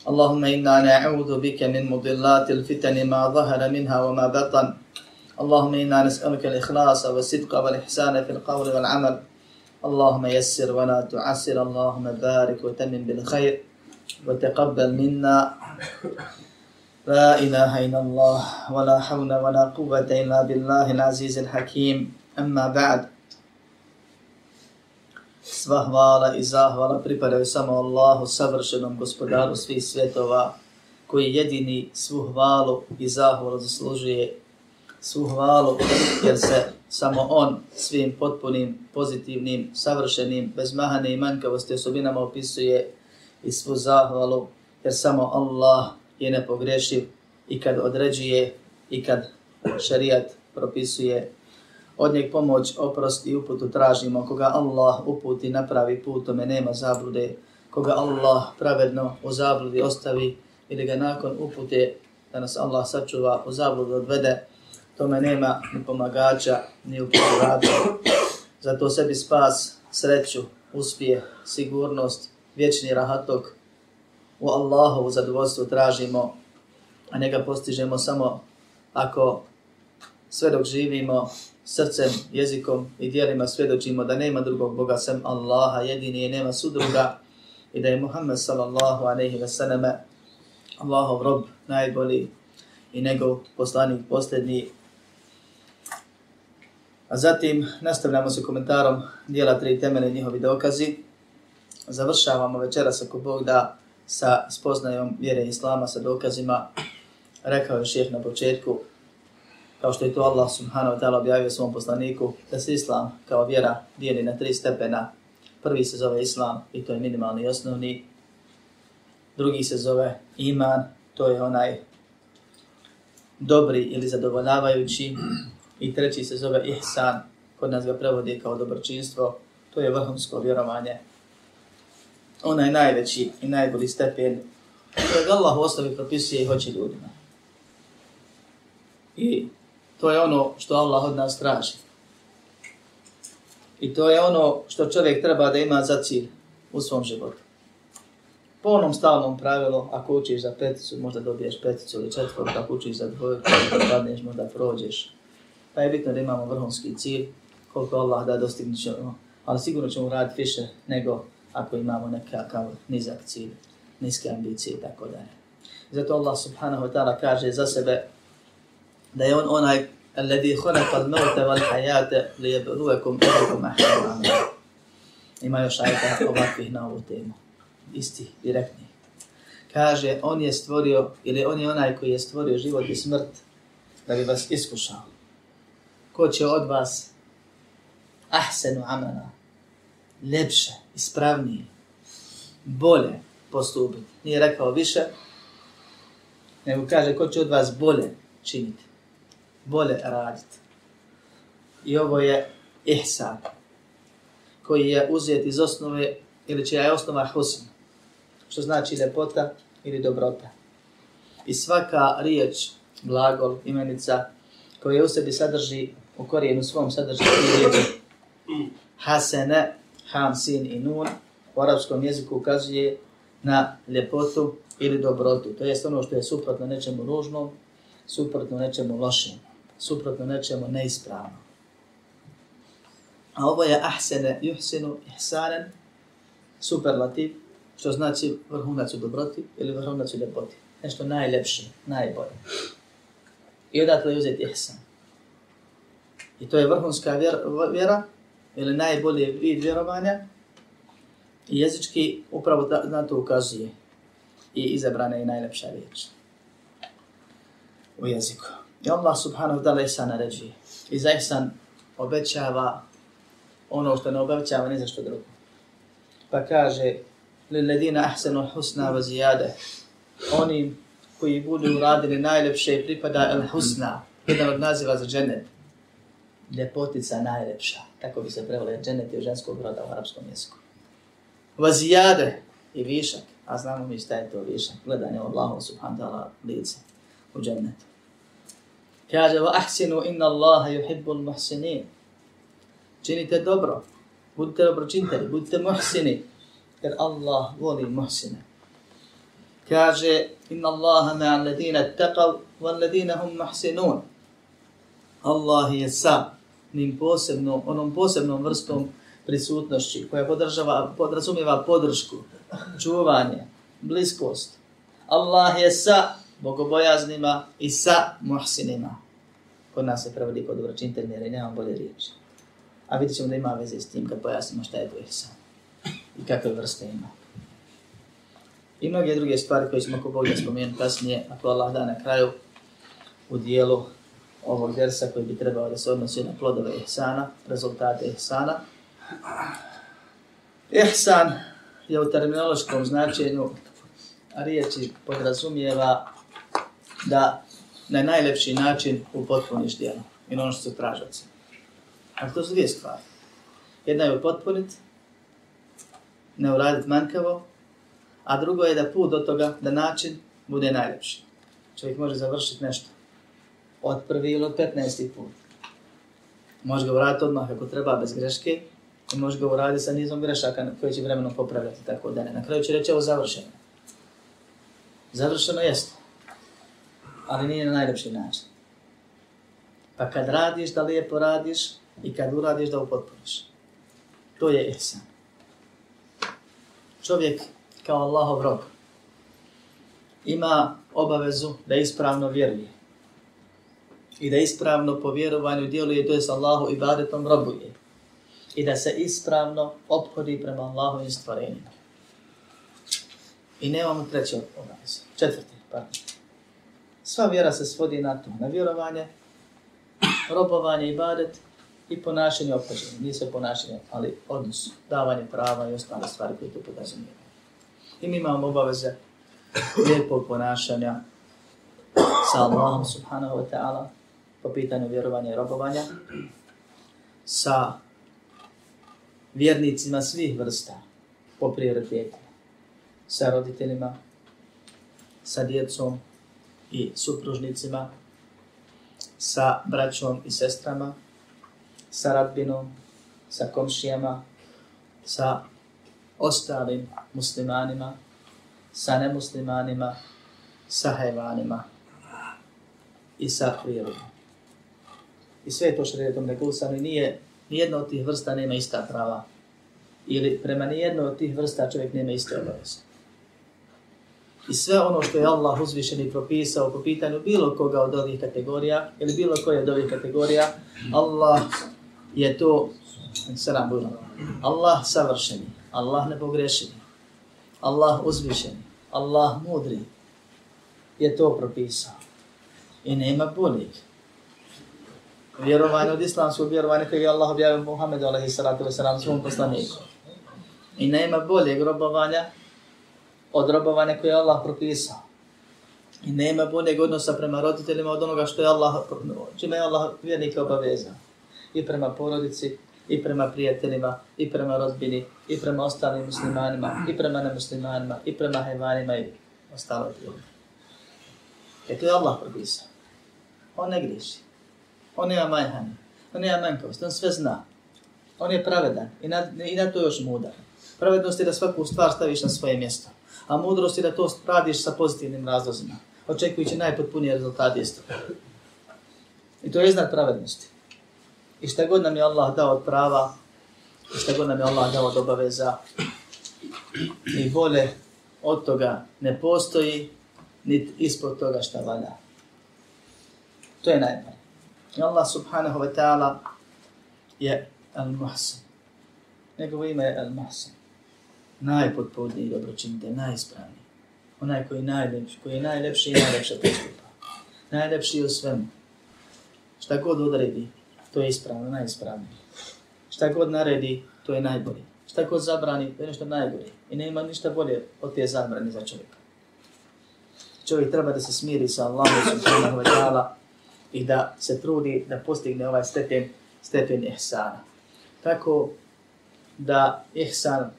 اللهم إنا نعوذ بك من مضلات الفتن ما ظهر منها وما بطن. اللهم إنا نسألك الإخلاص والصدق والإحسان في القول والعمل. اللهم يسر ولا تعسر. اللهم بارك وتمن بالخير وتقبل منا. لا إله إلا الله ولا حول ولا قوة إلا بالله العزيز الحكيم. أما بعد Sva hvala i zahvala pripadaju samo Allahu, savršenom gospodaru svih svjetova, koji jedini svu hvalu i zahvalu zaslužuje. Svu hvalu, jer se samo On svim potpunim, pozitivnim, savršenim, bez mahane i manjkavosti osobinama opisuje i svu zahvalu, jer samo Allah je nepogrešiv i kad određuje i kad šarijat propisuje od njeg pomoć, oprost i uputu tražimo. Koga Allah uputi na pravi put, tome nema zablude. Koga Allah pravedno u zabludi ostavi ili ga nakon upute da nas Allah sačuva u zabludu odvede, tome nema ni pomagača, ni uputivača. Zato sebi spas, sreću, uspjeh, sigurnost, vječni rahatok u Allahovu zadovoljstvu tražimo, a njega postižemo samo ako sve dok živimo srcem, jezikom i dijelima svjedočimo da nema drugog Boga sem Allaha, jedini je nema sudruga i da je Muhammed sallallahu aleyhi ve sallame Allahov rob najbolji i njegov poslanik posljednji. A zatim nastavljamo se komentarom dijela tri temene njihovi dokazi. Završavamo večeras ako Bog da sa spoznajom vjere Islama sa dokazima. Rekao je šeheh na početku, kao što je to Allah subhanahu wa ta'ala objavio svom poslaniku, da se Islam kao vjera dijeli na tri stepena. Prvi se zove Islam i to je minimalni i osnovni. Drugi se zove Iman, to je onaj dobri ili zadovoljavajući. I treći se zove Ihsan, kod nas ga prevodi kao dobročinstvo, to je vrhunsko vjerovanje. Onaj najveći i najbolji stepen kojeg Allah u osnovi propisuje i hoće ljudima. I To je ono što Allah od nas traži. I to je ono što čovjek treba da ima za cilj u svom životu. Po onom stalnom pravilu, ako učiš za peticu, možda dobiješ peticu ili četvrtu, ako učiš za dvojku, ako padneš, možda prođeš. Pa je bitno da imamo vrhunski cilj, koliko Allah da dostignut ćemo, ali sigurno ćemo raditi više nego ako imamo nekakav nizak cilj, niske ambicije i tako dalje. Zato Allah subhanahu wa ta'ala kaže za sebe da je on onaj الذي خلق الموت والحياة ليبلوكم أيكم أحسن عملا. Ima još ajta ovakvih na ovu temu. Isti, direktni. Kaže, on je stvorio, ili on je onaj koji je stvorio život i smrt da bi vas iskušao. Ko će od vas ahsenu amala, lepše, ispravnije, bolje postupiti. Nije rekao više, nego kaže ko će od vas bolje činiti bolje raditi. I ovo je ihsan, koji je uzet iz osnove, ili čija je osnova husn, što znači lepota ili dobrota. I svaka riječ, glagol, imenica, koja u sebi sadrži, u korijenu svom sadrži riječi hasene, ham, sin i nun, u arapskom jeziku ukazuje na ljepotu ili dobrotu. To je ono što je suprotno nečemu ružnom, suprotno nečemu lošem suprotno nečemu neispravno. A ovo je ahsene, juhsinu, ihsanen, superlativ, što znači vrhunac u dobroti ili vrhunac u ljepoti. Nešto najljepše, najbolje. I odatle uzeti ihsan. I to je vrhunska vjera, vjera ili najbolji vid vjerovanja. I jezički upravo da, na to ukazuje i izabrana je najljepša riječ u jeziku. I Allah subhanahu wa ta'ala ihsan naređuje. I za ihsan obećava ono što ne obećava ni za što drugo. Pa kaže لِلَّذِينَ أَحْسَنُوا الْحُسْنَا وَزِيَادَ Oni koji budu uradili najlepše pripada el husna, jedan od naziva za dženet. Ljepotica najlepša. Tako bi se prevali dženet je u ženskog roda u arapskom jeziku. Vazijade i višak. A znamo mi šta je to višak. Gledanje Allahu subhanahu ta'ala lice u džennetu. Kaže, va ahsinu inna Allaha yuhibbul muhsinin. Činite dobro. Budite dobročinteli, budite muhsini. Jer Allah voli muhsine. Kaže, inna Allaha ma alladina taqav, wa alladina hum muhsinun. Allah je sa nim posebno, onom posebnom vrstom prisutnošći koja podržava, podrazumijeva podršku, čuvanje, bliskost. Allah je sa bogobojaznima i sa muhsinima. Kod nas se prevodi kod dobročinitelj jer nemam bolje riječi. A vidjet ćemo da ima veze s tim kad pojasnimo šta je to ihsan i kakve vrste ima. I mnoge druge stvari koje smo ako Bog da spomenu kasnije, ako Allah da na kraju u dijelu ovog versa koji bi trebao da se odnosi na plodove ihsana, rezultate ihsana. Ihsan je u terminološkom značenju riječi podrazumijeva da na najlepši način upotpuniš djelo i ono što se traži od sebe. Ali to su dvije stvari. Jedna je upotpuniti, ne uraditi manjkavo, a drugo je da put do toga, da način bude najlepši. Čovjek može završiti nešto od prvi ili od petnaesti put. Može ga uraditi odmah ako treba, bez greške, i može ga uraditi sa nizom grešaka koje će vremenom popravljati, tako da. Na kraju će reći ovo završeno. Završeno jeste, ali nije na najlepši način. Pa kad radiš, da lijepo radiš i kad uradiš, da upotpuniš. To je ihsan. Čovjek kao Allahov rob ima obavezu da ispravno vjeruje i da ispravno po vjerovanju djeluje, to je s Allahu i badetom robuje i da se ispravno obhodi prema Allahu i stvarenjima. I nemamo treće obaveze. Četvrti, pardon. Sva vjera se svodi na to, na vjerovanje, robovanje i badet i ponašanje obhođenja. Nije sve ponašanje, ali odnos, davanje prava i ostale stvari koje to podrazumijeva. I mi imamo obaveze lijepog ponašanja sa Allahom subhanahu wa ta'ala po pitanju vjerovanja i robovanja, sa vjernicima svih vrsta po prioritetu, sa roditeljima, sa djecom i supružnicima, sa braćom i sestrama, sa radbinom, sa komšijama, sa ostalim muslimanima, sa nemuslimanima, sa hajvanima i sa prirodom. I sve to šredom regulisano i nije, nijedna od tih vrsta nema ista prava. Ili prema nijednoj od tih vrsta čovjek nema iste obaveze. I sve ono što je Allah uzvišeni propisao po pitanju bilo koga od ovih kategorija, ili bilo koje od ovih kategorija, Allah je to, sram Allah savršeni, Allah nepogrešeni, Allah uzvišeni, Allah mudri, je to propisao. I nema boljeg. Vjerovanje od islamskog vjerovanja koje je Allah objavio Muhammedu alaihi salatu wa salam svom poslaniku. I nema boljeg robovanja od robovanja koje je Allah propisao. I nema boljeg odnosa prema roditeljima od onoga što je Allah, čime je Allah vjernike obavezao. I prema porodici, i prema prijateljima, i prema rodbini, i prema ostalim muslimanima, i prema nemuslimanima, i prema hajvanima i ostalo ljudi. E to je Allah propisao. On ne griši. On nema manjhani. On nema manjkost. On sve zna. On je pravedan. I na, i na to još mudar. Pravednost je da svaku stvar staviš na svoje mjesto. A mudrost je da to radiš sa pozitivnim razlozima. Očekujući najpotpunije rezultate isto. I to je iznad pravednosti. I šta god nam je Allah dao od prava, i šta god nam je Allah dao od obaveza, ni bolje od toga ne postoji, niti ispod toga šta valja. To je najbolje. I Allah subhanahu wa ta'ala je al-muhsin. Njegovo ime je al-muhsin. Najpotpodniji dobročinite, najispravniji. Onaj koji je najljepši, koji je najljepši i najljepša postupa. Najljepši u svemu. Šta god odredi, to je ispravno, najispravniji. Šta god naredi, to je najbolji. Šta god zabrani, to je nešto najbolje. I nema ništa bolje od te zabrane za čovjeka. Čovjek treba da se smiri sa Allahom subhanahu wa ta'ala i da se trudi da postigne ovaj stepen, stepen ihsana. Tako da ihsan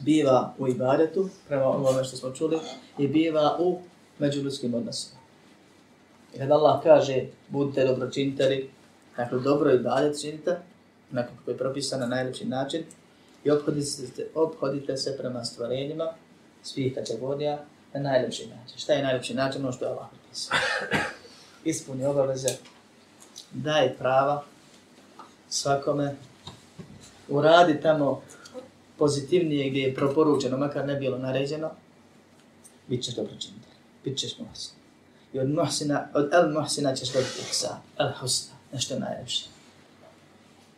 biva u ibadetu, prema onome što smo čuli, i biva u međuljudskim odnosima. I kada Allah kaže, budite dobročinitari, dakle dobro ibadet činite, nakon koji je propisan na najljepši način, i obhodite se, obhodite se prema stvorenjima svih kategorija na najljepši način. Šta je najljepši način? Ono što je Allah propisao. Ispuni obaveze, daj prava svakome, uradi tamo pozitivnije gdje je proporučeno, makar ne bilo naređeno, bit ćeš dobro činiti. Bit ćeš muhsin. I od muhsina, od el muhsina ćeš dobiti ihsa, el husna, nešto najljepše.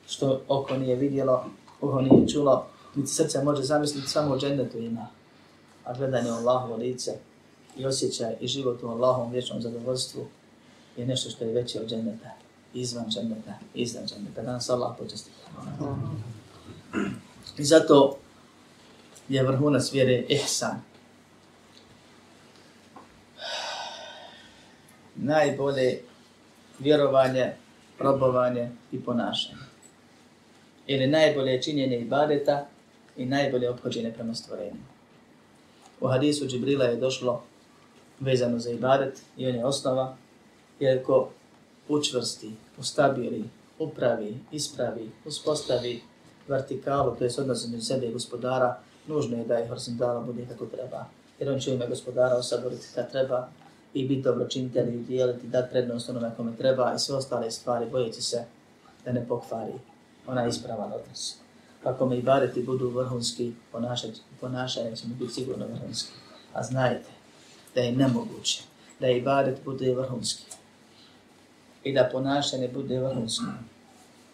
Što oko nije vidjelo, uho nije čulo, niti srce može zamisliti samo u džennetu ima. A gledanje Allahovo lice i osjećaj i život u Allahovom vječnom zadovoljstvu je nešto što je veće od dženneta, izvan dženneta, izdan dženneta. Danas Allah počesti. I zato je vrhunac vjere ihsan. Najbolje vjerovanje, probovanje i ponašanje ili najbolje činjenje ibadeta i najbolje obhođenje prema stvorenju. U hadisu Džibrila je došlo vezano za ibadet i on je osnova, jer ko učvrsti, ustabili, upravi, ispravi, uspostavi vertikalu, to je odnos između sebe i gospodara, nužno je da je horizontala bude kako treba. Jer on će ime gospodara osaboriti kad treba i biti dobročinitelj i dijeliti, dati prednost onome kome treba i sve ostale stvari bojeći se da ne pokvari ona ispravan odnos. Ako me ibadeti budu vrhunski, ponašanje će mi biti sigurno vrhunski. A znajte da je nemoguće da ibadet bude vrhunski i da ponašanje bude vrhunski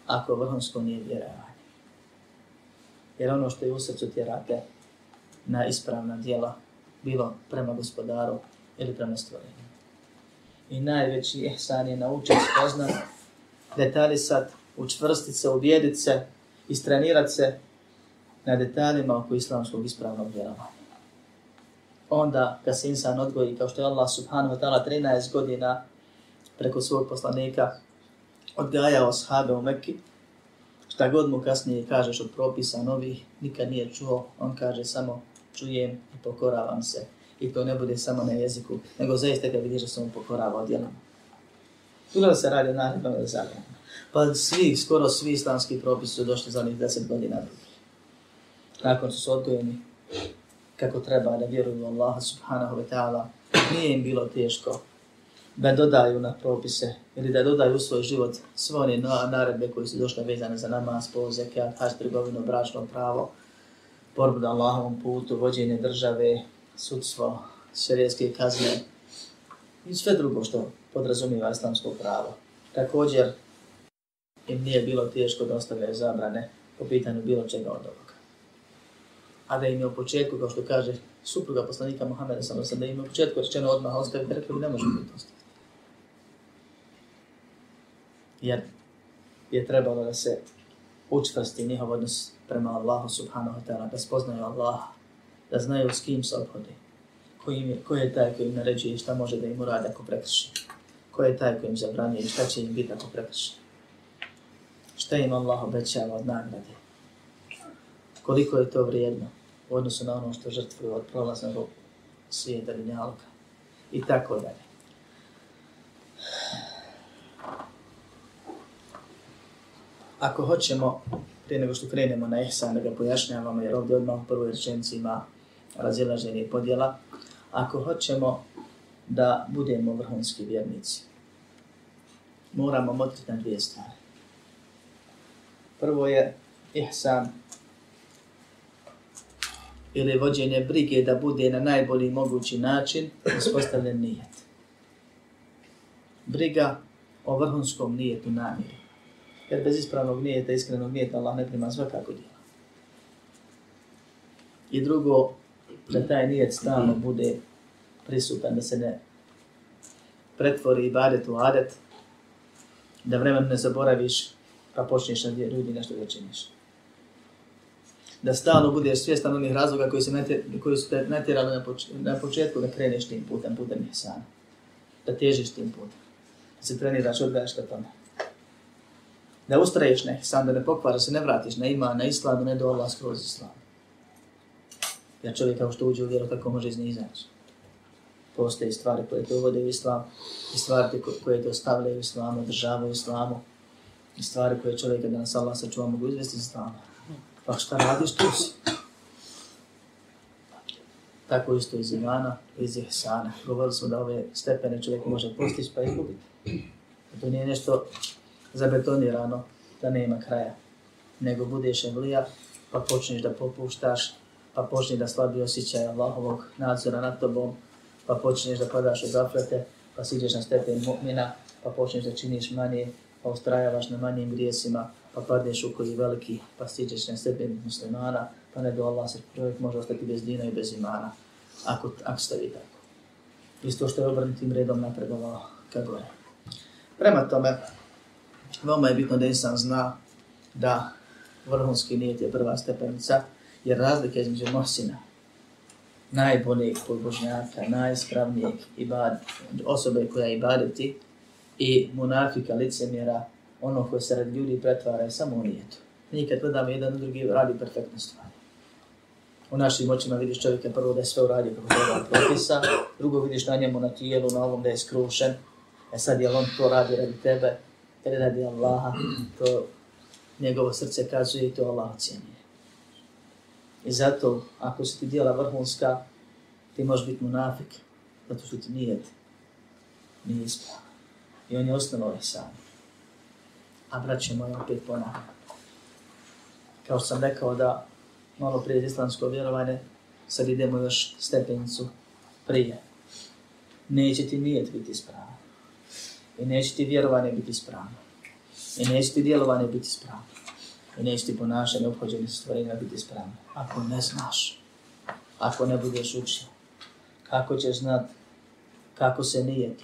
ako vrhunsko nije vjerovanje. Jer ono što je u srcu tjerate na ispravna dijela bilo prema gospodaru ili prema stvorenju. I najveći ihsan je naučiti spoznat, detaljisat učvrstit se, ubijedit se, istrenirat se na detaljima oko islamskog ispravnog vjerovanja. Onda, kad se insan odgoji, kao što je Allah subhanahu wa ta'ala 13 godina preko svog poslanika odgajao sahabe u Mekki, šta god mu kasnije kažeš od propisa novih, nikad nije čuo, on kaže samo čujem i pokoravam se. I to ne bude samo na jeziku, nego zaista ga vidiš da se on pokorava odjelama. jelama. da se radi o narednom zabranu pa svi, skoro svi islamski propisi su došli za onih deset godina. Nakon su se odgojeni kako treba da vjeruju u Allaha subhanahu wa ta'ala, nije im bilo teško da dodaju na propise ili da dodaju u svoj život sve one naredbe koje su došle vezane za namaz, pol, zekat, hač, trgovino, bračno pravo, borbu na Allahovom putu, vođenje države, sudstvo, šerijetske kazne i sve drugo što podrazumiva islamsko pravo. Također, im nije bilo teško da ostavljaju zabrane po pitanju bilo čega od ovoga. A da im je u početku, kao što kaže supruga poslanika Muhammeda samo sam, da im je u početku rečeno odmah ostaviti, rekli ne možemo biti ostaviti. Jer je trebalo da se učvrsti njihov odnos prema Allahu subhanahu wa ta'ala, da spoznaju Allaha, da znaju s kim se obhodi, ko, je, ko je taj koji im naređuje i šta može da im uradi ako prekrši, ko je taj koji im zabranije i šta će im biti ako prekrši šta im Allah obećava od nagrade. Koliko je to vrijedno u odnosu na ono što žrtvuju od prolaznog svijeta linjalka i tako dalje. Ako hoćemo, prije nego što krenemo na ihsan, da ga pojašnjavamo, jer ovdje odmah u prvoj rečenci ima razilaženje i podjela, ako hoćemo da budemo vrhunski vjernici, moramo motriti na dvije stvari. Prvo je ihsan ili vođenje brige da bude na najbolji mogući način uspostavljen nijet. briga o vrhunskom nijetu namjeri. Jer bez ispravnog nijeta, iskrenog nijeta, Allah ne prima svakako djela. I drugo, da taj nijet stalno bude prisutan, da se ne pretvori i badet u adet, da vremen ne zaboraviš, pa počneš na ljudi nešto da činiš. Da stalno budeš svjestan onih razloga koji, se nete, koji su te natjerali na, poč na početku da kreneš tim putem, putem ihsana. Da težiš tim putem. Da se treniraš, odgajaš ka tome. Da ustraješ na ihsan, da ne pokvara se, ne vratiš na ima, na islam, ne do Allah skroz islam. Ja čovjek kao što uđe u vjeru, tako može iz nje izaći. Postoje stvari koje te uvode u islam, i stvari koje te ostavljaju u islamu, održavaju u islamu, i stvari koje čovjeka da nas Allah sačuva mogu izvesti iz islama. Pa šta radiš, tu si. Tako isto iz imana, iz ihsana. Govorili smo da ove stepene čovjek može postići pa izgubiti. To nije nešto zabetonirano, da nema kraja. Nego budeš emlija, pa počneš da popuštaš, pa počneš da slabi osjećaj Allahovog nadzora nad tobom, pa počneš da padaš u gaflete, pa siđeš na stepen mu'mina, pa počneš da činiš manje, pa ustrajavaš na manjim grijesima, pa padneš u koji veliki, pa siđeš na stepen muslimana, pa ne do Allah se čovjek može ostati bez dina i bez imana, ako, ako stavi tako. Isto što je obrnutim redom napredovao ka gore. Prema tome, veoma je bitno da insan zna da vrhunski nijet je prva stepenica, jer razlika između Mosina, najboljeg pobožnjaka, najispravnijeg ibad, osobe koja ibadeti i munafika, licemjera, ono koje se radi ljudi pretvara je samo u nijetu. Nikad gledamo jedan drugi radi perfektne stvari. U našim očima vidiš čovjeka prvo da je sve uradio kako treba propisa, drugo vidiš na njemu na tijelu, na ovom da je skrušen, e sad je on to radi radi tebe, ili radi Allaha, to njegovo srce kazuje i to Allah ocjenjuje. I zato, ako se ti dijela vrhunska, ti možeš biti munafik, zato što ti nije, nije ispravo. I on je osnovno ovaj sam. A braće moje, opet ponavljam. Kao sam rekao da malo prije islamsko vjerovanje, sad idemo još stepenicu prije. Neće ti nijet biti ispravno. I neće ti vjerovanje biti ispravno. I neće ti djelovanje biti ispravno. I neće ti ponašanje, obhođenje stvorenja biti ispravno. Ako ne znaš, ako ne budeš učio, kako ćeš znat kako se nijeti,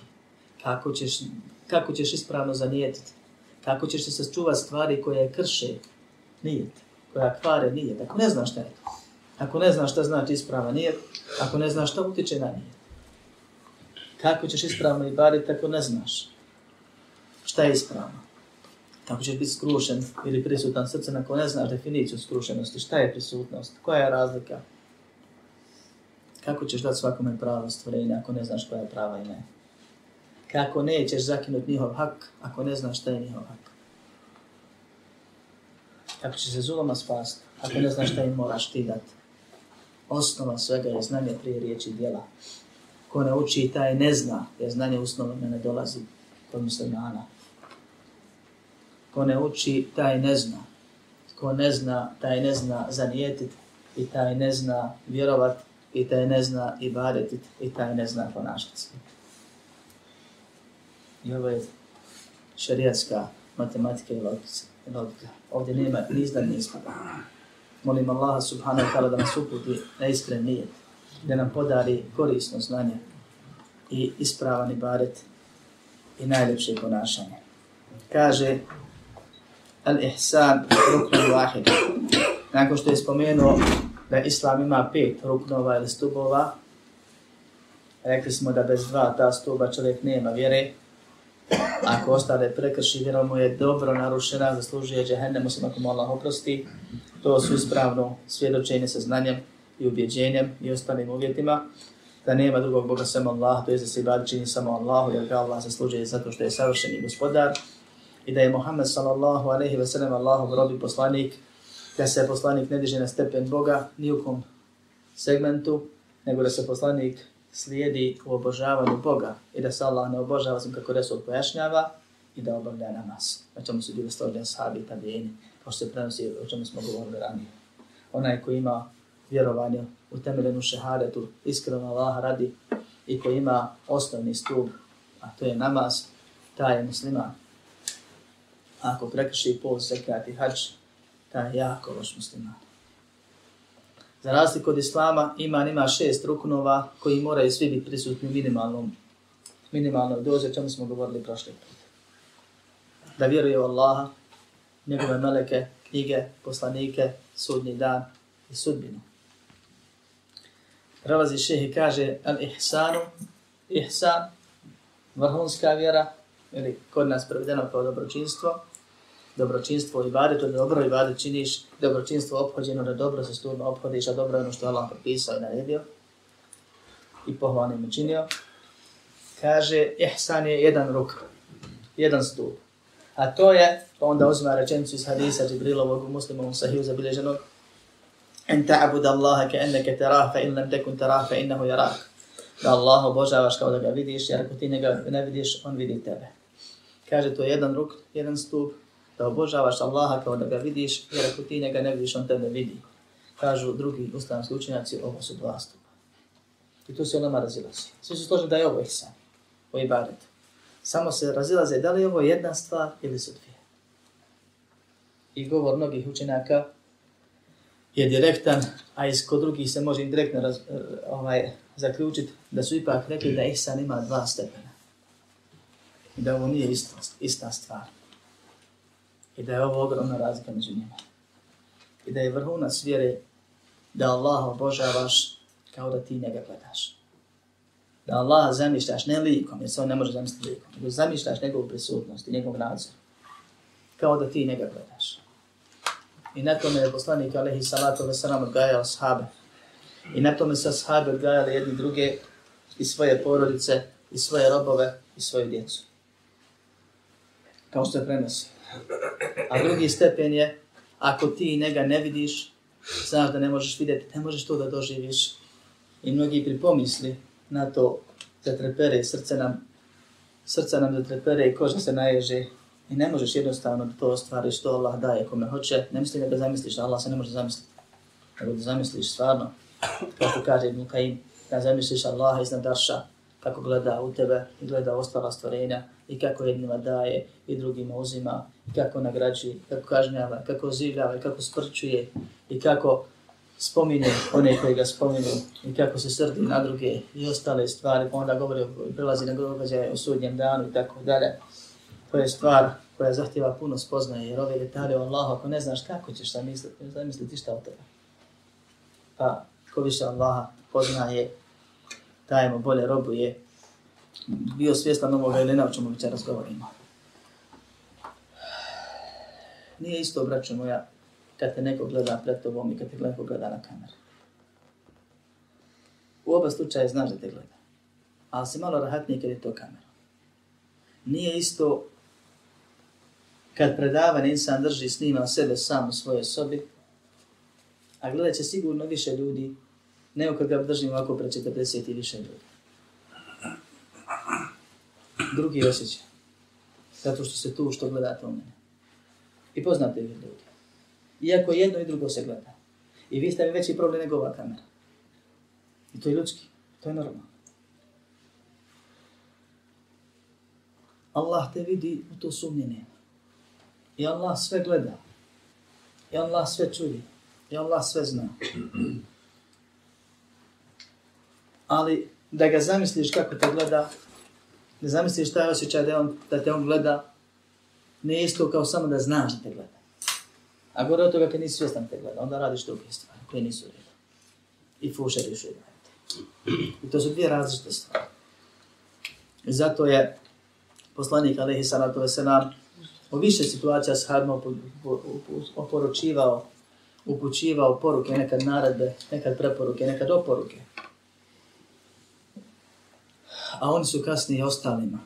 kako ćeš, kako ćeš ispravno zanijetiti, kako ćeš se sačuvati stvari koje krše nijet, koja kvare nijet, ako ne znaš šta je to. Ako ne znaš šta znači isprava nijet, ako ne znaš šta utiče na nijet. Kako ćeš ispravno i bariti ako ne znaš šta je ispravno. Tako ćeš biti skrušen ili prisutan srce ako ne znaš definiciju skrušenosti, šta je prisutnost, koja je razlika. Kako ćeš dati svakome pravo stvorenja ako ne znaš koja je prava i ne. Kako nećeš zakinuti njihov hak ako ne znaš šta je njihov hak. Kako će se zuloma spasti ako ne znaš šta im moraš ti dati. Osnova svega je znanje prije riječi i djela. Ko ne uči, taj ne zna, jer znanje usnovno ne dolazi kod muslimana. Ko ne uči, taj ne zna. Ko ne zna, taj ne zna zanijetit i taj ne zna vjerovat i taj ne zna i i taj ne zna ponašati se. I ovo je šarijatska matematika i logika. Ovdje nema ni izdan ni ispada. Molim Allaha subhanahu wa ta'ala da nas uputi na iskren nijet, da nam podari korisno znanje i ispravan ibadet i najljepše ponašanje. Kaže Al-Ihsan ruknu vahid. Nakon što je spomenuo da Islam ima pet ruknova ili stubova, rekli smo da bez dva ta stuba čovjek nema vjere, ako ostale prekrši, vjera mu je dobro narušena, zaslužuje džehennem, osim ako mu Allah oprosti, to su ispravno svjedočenje sa znanjem i ubjeđenjem i ostalim uvjetima, da nema drugog Boga sem Allah, to je da se ibadi čini samo Allahu, jer ga Allah zaslužuje zato što je savršeni gospodar, i da je Muhammed sallallahu alaihi ve sellem Allahov robi poslanik, da se poslanik ne diže na stepen Boga ni u kom segmentu, nego da se poslanik slijedi u obožavanju Boga i da se Allah ne obožava sam kako Resul pojašnjava i da obavlja namaz. Na čemu su bili stvođeni sahabi i tabijeni, kao se prenosi o čemu smo govorili ranije. Onaj koji ima vjerovanje u temeljenu šehadetu, iskreno Allah radi i koji ima osnovni stup, a to je namaz, taj je musliman. Ako prekrši post, zekat i hač, taj je jako loš musliman. Za razliku od islama, iman ima šest ruknova koji moraju svi biti prisutni u minimalnom, minimalnoj dozi, o čemu smo govorili prošli put. Da vjeruje u Allaha, njegove meleke, knjige, poslanike, sudnji dan i sudbinu. Prelazi šehi kaže al ihsanu, ihsan, vrhunska vjera, ili kod nas prevedeno kao dobročinstvo, dobročinstvo i bade, to dobro i bade činiš, dobročinstvo obhođeno da dobro se sturno obhodiš, a dobro je ono što Allah propisao i naredio i pohvalnim učinio. Kaže, ihsan je jedan ruk, jedan stup. A to je, pa onda uzima rečenicu iz hadisa Džibrilovog u muslimovom sahiju zabilježenog, en ta'bud Allaha ke enneke terah, fa in lam tekun terah, fa innahu jarah. Da Allah obožavaš kao da ga vidiš, jer ako ti ne, ga ne vidiš, on vidi tebe. Kaže, to je jedan ruk, jedan stup, da obožavaš Allaha kao da ga vidiš, jer ako ti njega ne vidiš, on tebe vidi. Kažu drugi uslamski učenjaci, ovo su dva stupa. I tu se onama razilazi. Svi su složeni da je ovo ihsan, o ibadet. Samo se razilaze da li je ovo jedna stvar ili su dvije. I govor mnogih učenjaka je direktan, a iz kod drugih se može indirektno raz, eh, ovaj, zaključiti da su ipak rekli da ihsan ima dva stepena. I da ovo nije ista, ista stvar. I da je ovo ogromna razlika među njima. I da je vrhunac vjere da Allah obožavaš kao da ti njega gledaš. Da Allah zamišljaš ne likom, jer se on ne može zamisliti likom, nego zamišljaš njegovu prisutnost i njegov nadzor. Kao da ti njega gledaš. I na tome je poslanik Alehi Salatu Veselam odgajao sahabe. I na tome se sahabe odgajali jedni druge i svoje porodice, i svoje robove, i svoju djecu. Kao što je prenosi. A drugi stepen je, ako ti njega ne vidiš, znaš da ne možeš vidjeti, ne možeš to da doživiš. I mnogi pripomisli na to zatrepere, srce nam, srce nam zatrepere i koža se naježe. I ne možeš jednostavno da to ostvariš što Allah daje kome hoće. Ne misli da ga zamisliš, Allah se ne može zamisliti. Nego da zamisliš stvarno, kao što kaže Ibn Qaim, da zamisliš Allaha iznad Arša, kako gleda u tebe i gleda ostala stvorenja i kako jednima daje i drugima uzima i kako nagrađuje, kako kažnjava, kako zivljava i kako sprčuje i kako spominje one koji ga spominju i kako se srdi na druge i ostale stvari, pa onda govori, prelazi na događaje o sudnjem danu i tako dalje. To je stvar koja zahtjeva puno spoznaje, jer ove detalje o Allahu, ako ne znaš kako ćeš zamisliti, zamisliti šta o tebe. Pa, ko više Allaha poznaje, taj mu bolje robuje, bio svjestan ovoga ili ne, o čemu večeras govorimo. Nije isto, braćo moja, kad te neko gleda pred tobom i kad te neko gleda na kameru. U oba slučaje znaš da te gleda. Ali si malo rahatniji kad je to kamera. Nije isto kad predavan insan drži snima sebe sam u svojoj sobi, a gledat će sigurno više ljudi nego kad ga držim ovako pre 40 i više ljudi. Drugi osjećaj. Zato što se tu što gledate u mene. I poznate vi ljudi. Iako jedno i drugo se gleda. I vi ste mi veći problem nego ova kamera. I to je ljudski. To je normalno. Allah te vidi, u to sumnje nema. I Allah sve gleda. I Allah sve čuje. I Allah sve zna. Ali da ga zamisliš kako te gleda, da zamisliš je osjećaj da, on, da te on gleda, ne isto kao samo da znaš da te gleda. A gore od toga kad nisi svjestan te gleda, onda radiš druge stvari koje nisu redu. I fušeriš u I to su dvije različite stvari. I zato je poslanik Alehi Salatu Veselam u više situacija s Hadmo oporučivao, upućivao poruke, nekad naredbe, nekad preporuke, nekad oporuke. A oni su kasnije ostalima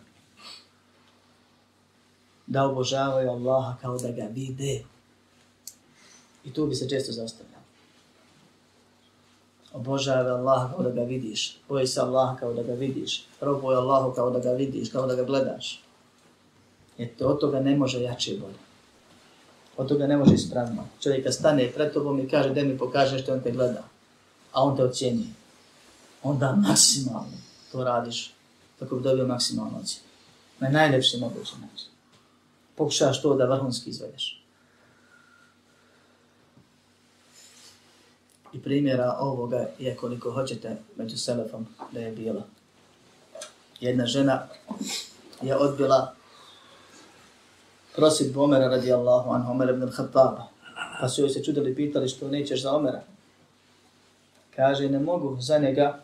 da obožavaju Allaha kao da ga vide. I tu bi se često zastavljao. Obožavaj Allaha kao da ga vidiš. Boji se Allaha kao da ga vidiš. Robuj Allahu kao da ga vidiš, kao da ga gledaš. Eto, od toga ne može jače i bolje. Od toga ne može ispravno. Čovjek stane pred tobom i kaže, da mi pokaže što on te gleda. A on te ocjeni. Onda maksimalno to radiš kako bi dobio maksimalno ocjenu. Na najljepši mogući način. Pokušaš to da vrhunski izvedeš. I primjera ovoga je koliko hoćete među selefom da je bilo. Jedna žena je odbila prosit Omera radijallahu anhu, Omer ibn al-Khattaba. Pa su joj se čudili, pitali što nećeš za Omera. Kaže, ne mogu za njega,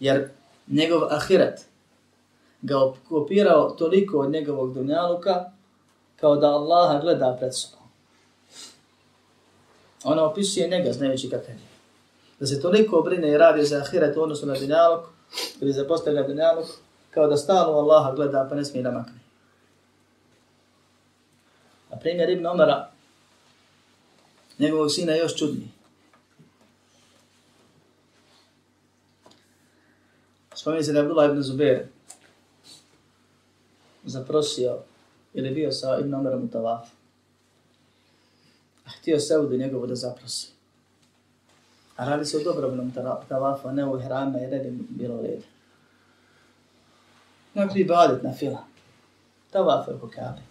jer njegov ahiret ga okupirao toliko od njegovog dunjaluka, kao da Allaha gleda pred sobom. Ona opisuje njega, znajući kakav je. Da se toliko brine i radi za ahiret u odnosu na dunjaluk, ili za postavlja dunjaluk, kao da stalno Allaha gleda pa ne smije da makne. A primjer Ibn Omara, njegovog sina je još čudniji. Spominje se da je Abdullah ibn Zubair zaprosio ili bio sa Ibn Omerom u Tavafu. A htio se njegovu da zaprosi. A radi se o dobrovnom Tavafu, a ne u hrame, jer ne bi bilo red. Nakon ibadet na fila. Tavaf je oko kabe.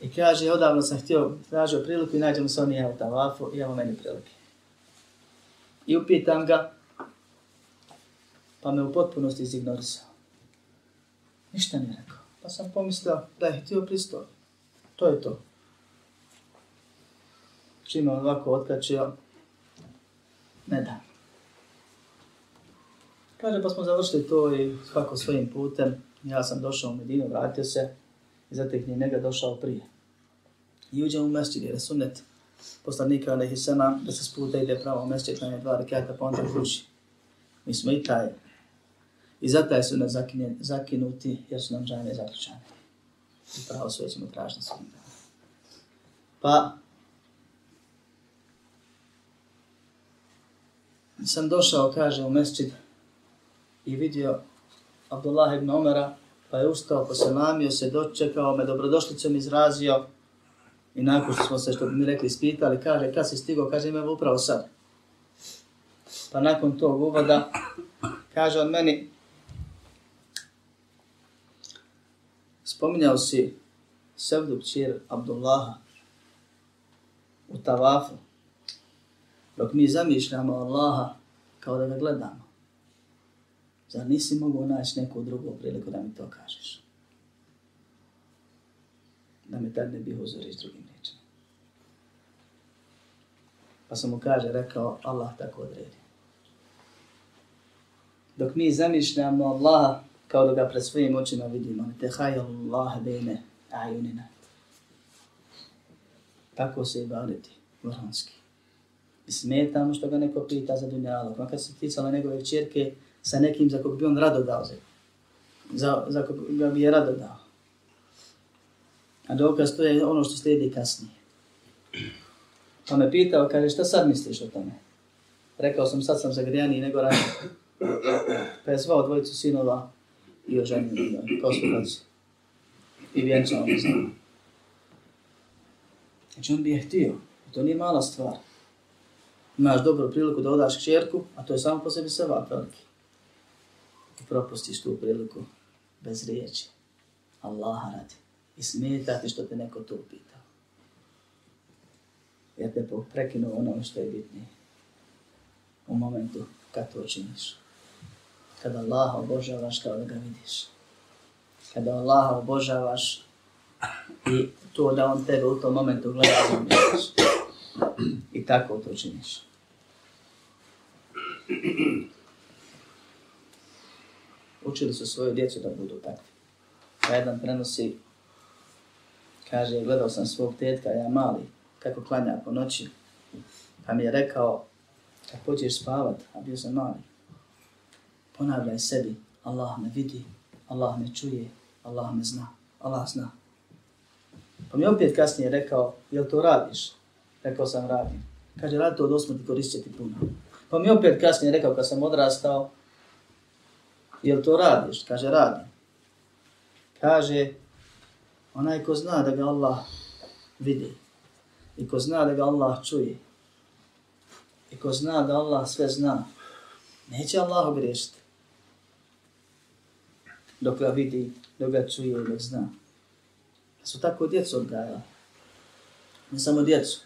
I kaže, odavno sam htio, tražio priliku i nađemo se oni u Tavafu i evo meni prilike. I upitam ga, pa me u potpunosti izignorisao. Ništa nije rekao. Pa sam pomislio da je htio pristoj. To je to. Čim je ovako otkačio, ne da. Kaže, pa smo završili to i svako svojim putem. Ja sam došao u Medinu, vratio se i zatek nije njega došao prije. I uđem u mesčid, jer je sunet poslanika Alehi da se sputa ide pravo u mesčid, na dva rekata, pa onda kući. Mi smo i taj I zato je sunet zakinuti, jer su nam džane zaključane. I pravo sve ćemo tražiti svim dana. Pa, sam došao, kaže, u mesčid i vidio Abdullah ibn Omera, pa je ustao, poselamio se, dočekao me, dobrodošlicom izrazio i nakon što smo se, što bi mi rekli, ispitali, kaže, kad si stigao, kaže, ima upravo sad. Pa nakon tog uvoda, kaže on meni, spominjao si Sevdu kćer Abdullaha u Tavafu, dok mi zamišljamo Allaha kao da ga gledamo. Zar nisi mogu naći neku drugu priliku da mi to kažeš? Da me tad ne bi uzoriš drugim rečima. Pa sam mu kaže, rekao, Allah tako odredi. Dok mi zamišljamo Allaha kao da ga pred svojim očima vidimo. Te Allah bejne ajunina. Tako se ibadeti vrhunski. I smeta mu što ga neko pita za dunjalog. Makar se ticala njegove čerke sa nekim za kog bi on rado dao. Za, za, za kog ga bi je rado dao. A dokaz to je ono što slijedi kasnije. Pa me pitao, kaže, šta sad misliš o tome? Rekao sam, sad sam zagrijaniji nego ranije. Pa je zvao dvojicu sinova i oženio njoj, kao sluhac. I vjenčao mi znam. Znači on bi je htio. I to nije mala stvar. Imaš dobru priliku da odaš kćerku, a to je samo po sebi seva veliki. I propustiš tu priliku bez riječi. Allaha radi. I smeta ti što te neko to upitao. Jer te prekinuo ono što je bitnije. U momentu kad to činiš kada Allaha obožavaš kao da ga vidiš. Kada Allaha obožavaš i to da on tebe u tom momentu gleda zamišljaš. I tako to činiš. Učili su svoju djecu da budu takvi. Pa jedan prenosi, kaže, gledao sam svog tetka, ja mali, kako klanja po noći. Pa mi je rekao, kad pođeš spavat, a bio sam mali, ponavljaj sebi, Allah me vidi, Allah me čuje, Allah me zna, Allah zna. Pa mi opet kasnije rekao, jel to radiš? Rekao sam, radim. Kaže, radi to od osmrti koristit ti puno. Pa mi opet kasnije rekao, kad sam odrastao, jel to radiš? Kaže, radim. Kaže, onaj ko zna da ga Allah vidi, i ko zna da ga Allah čuje, i ko zna da Allah sve zna, neće Allah ogriješiti dok ga vidi, dok ga čuje i dok zna. Da su tako djecu odgajali. Ne samo djecu.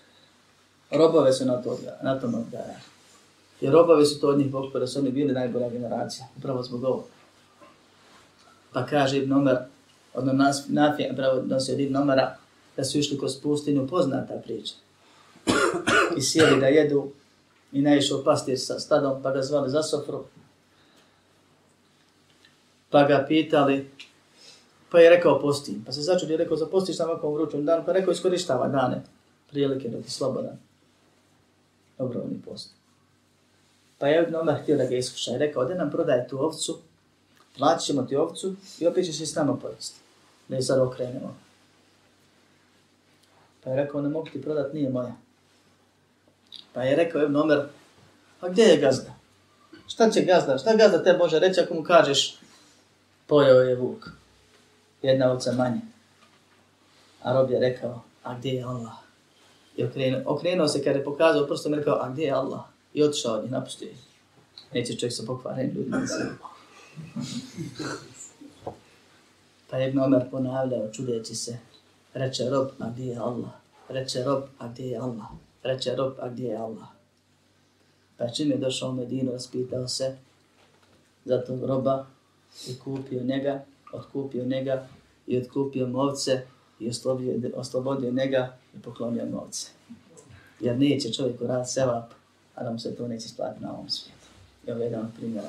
Robove su na, to, na tom odgajali. Jer robove su to od njih Bog pa da su oni bili najbolja generacija. Upravo zbog ovog. Pa kaže Ibn Omer, odno nas, nafija, pravo nosi od Ibn Omera, da su išli kroz pustinju, poznata priča. I sjeli da jedu i naišao pastir sa stadom, pa ga zvali za sofru. Pa ga pitali, pa je rekao postim. Pa se začudi, rekao, zapostiš sam ovako vrućom dan, pa rekao, iskorištava dane, prilike da ti slobodan. Dobro, oni post. Pa je Ibn Omer htio da ga iskuša i rekao, da nam prodaje tu ovcu, platit ćemo ti ovcu i opet ćeš se s nama pojesti. Da je sad okrenemo. Pa je rekao, ne mogu ti prodat, nije moja. Pa je rekao Ibn Omer, a gdje je gazda? Šta će gazda? Šta gazda te može reći ako mu kažeš pojao je vuk? Jedna ovca manje. A rob je rekao, a gdje je Allah? I okrenuo, okrenuo se kada je pokazao prstom i rekao, a gdje je Allah? I otišao od njih, napustio ih. Neće čovjek sa pokvarenim ljudima. Pa je Ibn Omer ponavljao, čudeći se, reče rob, a gdje je Allah? Reče rob, a gdje je Allah? Reče rob, a gdje je Allah? Pa čim je došao u Medinu, raspitao se za tog roba i kupio njega, otkupio njega i otkupio movce i oslobodio, oslobodio njega i poklonio movce. Jer neće čovjek rad sevap, a da mu se to neće splatiti na ovom svijetu. I ovo je jedan primjer.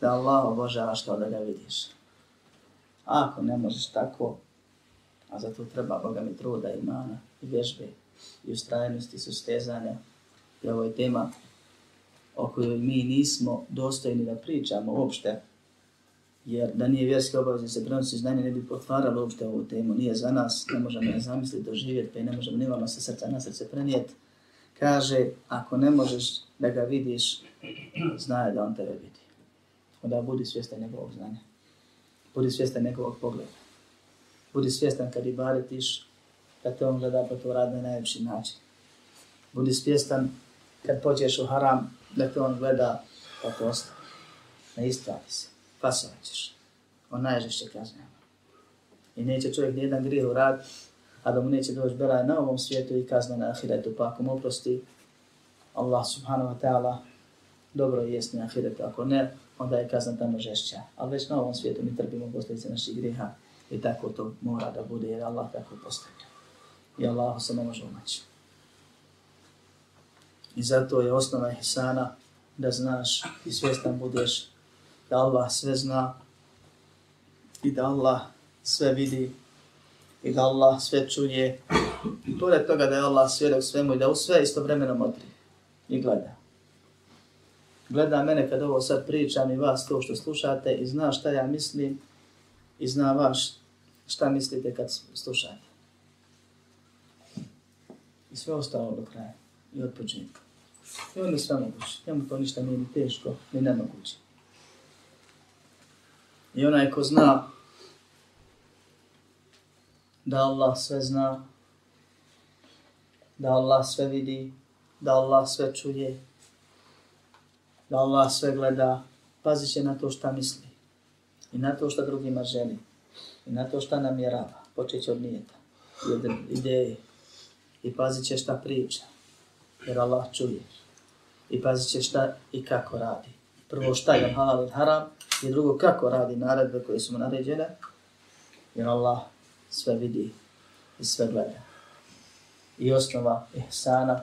Da Allah obožavaš kao da ga vidiš. A ako ne možeš tako, a za to treba Boga mi truda i mana i vježbe i ustrajnosti, sustezanja. I ovo je tema o kojoj mi nismo dostojni da pričamo uopšte, jer da nije vjerske obaveze se prenosi znanje, ne bi potvaralo uopšte ovu temu. Nije za nas, ne možemo je zamisliti, doživjeti, pa i ne možemo ni vama sa srca na srce prenijeti. Kaže, ako ne možeš da ga vidiš, znaje da on tebe vidi. Onda budi svjestan njegovog znanja. Budi svjestan njegovog pogleda. Budi svjestan kad i da te on gleda pa to radi na najljepši način. Budi svjestan kad pođeš u haram, Dakle, on gleda pa to ostaje. Ne istvati se, pasovat ćeš. On najžešće kažnjava. I neće čovjek nijedan grih urad, a da mu neće doći belaj na ovom svijetu i kazna na ahiretu. Pa ako mu oprosti, Allah subhanahu wa ta'ala dobro je na ahiretu. Ako ne, onda je kazna tamo žešća. Ali već na ovom svijetu mi trpimo posljedice naših griha i tako to mora da bude jer Allah tako postavlja. I Allah se ne može umaći. I zato je osnova ihsana da znaš i svjestan budeš da Allah sve zna i da Allah sve vidi i da Allah sve čuje. I pored toga da je Allah svjedok svemu i da u sve istovremeno modri i gleda. Gleda mene kad ovo sad pričam i vas to što slušate i zna šta ja mislim i zna vaš šta mislite kad slušate. I sve ostalo do kraja i od početka. I on je sve moguće. Njemu to ništa nije ni teško, ni nemoguće. I onaj ko zna da Allah sve zna, da Allah sve vidi, da Allah sve čuje, da Allah sve gleda, pazit će na to šta misli i na to šta drugima želi i na to šta namjerava, počet će od nijeta i od ideje i pazit će šta priča, jer Allah čuje. I pazit će šta i kako radi. Prvo šta je halal i haram i drugo kako radi naredbe koje su mu naređene, jer Allah sve vidi i sve gleda. I osnova ihsana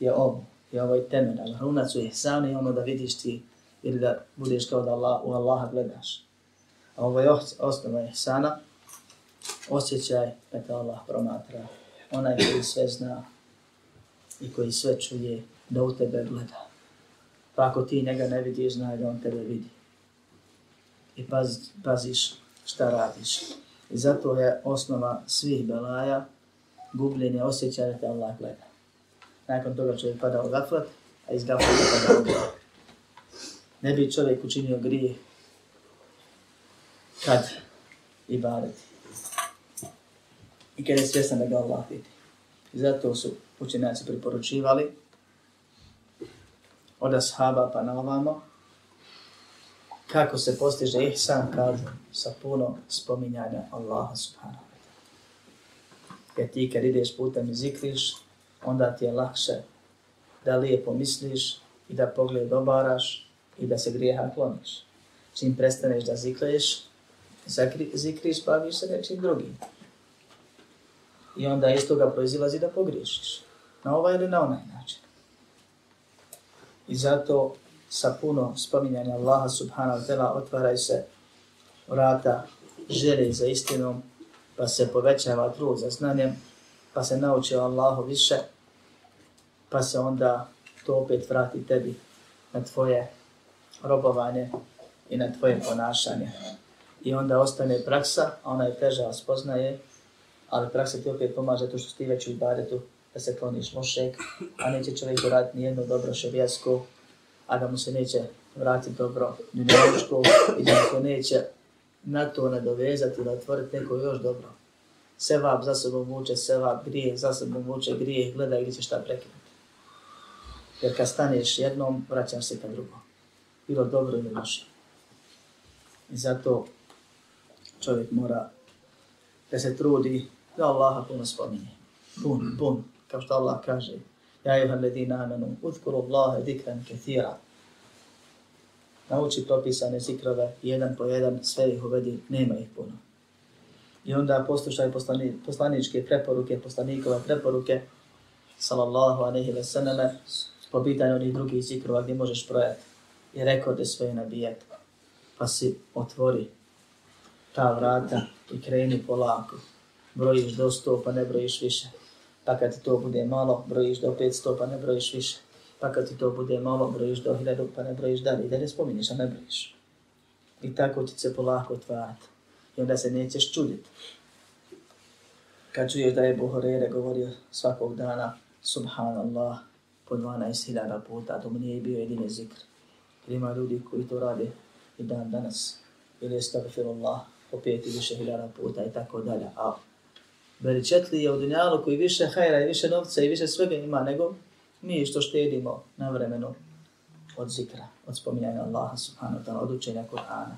je ovo, je ovaj temelj, ali hrunac u ihsanu je ono da vidiš ti ili da budeš kao da Allah, u Allaha gledaš. A ovo je osnova ihsana, osjećaj da te Allah promatra, onaj koji sve zna i koji sve čuje, da u tebe gleda. Pa ako ti njega ne vidiš, znaj da on tebe vidi. I paz, paziš šta radiš. I zato je osnova svih belaja gubljenje osjećaja da te Allah gleda. Nakon toga čovjek pada u gaflat, a iz gaflata pada u gaflat. Ne bi čovjek učinio grije kad i bareti. I kad je svjestan da ga Allah vidi. I zato su učenjaci priporučivali od ashaba pa na ovamo, kako se postiže ihsan, kažu, sa puno spominjanja Allaha subhanahu wa ta'ala. Jer ti kad ideš putem i zikriš, onda ti je lakše da lijepo misliš i da pogled obaraš i da se grijeha kloniš. Čim prestaneš da zikriješ, zikriš, baviš se nečim drugim. I onda iz toga proizilazi da pogriješiš. Na ovaj ili na onaj način. I zato sa puno spominjanja Allaha subhanahu wa ta'ala otvaraju se vrata želje za istinom, pa se povećava trud za znanjem, pa se nauči o Allahu više, pa se onda to opet vrati tebi na tvoje robovanje i na tvoje ponašanje. I onda ostane praksa, a ona je teža, spoznaje, ali praksa ti opet pomaže to što ti već u ibadetu, da se kloniš mošek, a neće čovjek uraditi nijedno dobro šarijasko, a da mu se neće vratiti dobro dunjaličko i da se neće na to nadovezati da otvoriti neko još dobro. Sevab za sobom vuče, sevab grije, za sobom vuče grije, gledaj gdje će šta prekinuti. Jer kad staneš jednom, vraćaš se ka drugom. Bilo dobro ili loše. I zato čovjek mora da se trudi da Allaha puno spominje. Pun, pun, kao što Allah kaže. Ja juha ledina amenu, udhkuru Allahe dikran kathira. Nauči propisane zikrove, jedan po jedan, sve ih uvedi, nema ih puno. I onda poslušaj poslani, poslaničke preporuke, poslanikove preporuke, sallallahu aleyhi ve sallame, po pitanju onih drugih zikrova gdje možeš projati i rekorde svoje nabijati. Pa si otvori ta vrata i kreni polako. Brojiš do sto pa ne brojiš više pa kad ti to bude malo, brojiš do 500, pa ne brojiš više. Pa kad ti to bude malo, brojiš do 1000, pa ne brojiš dalje. I da ne spominješ, a ne brojiš. I tako ti se polako otvarati. I onda se nećeš čuditi. Kad čuješ da je Buhorere govorio svakog dana, Subhanallah, po 12.000 puta, to mu nije bio jedini zikr. Jer ima ljudi koji to rade i dan danas. Ili je stavfirullah, po pet i više hiljada puta i tako dalje. A Beričetli je u dunjalu koji više hajra i više novca i više svega ima nego mi što štedimo na vremenu od zikra, od spominjanja Allaha subhanahu wa ta'ala, od učenja Kur'ana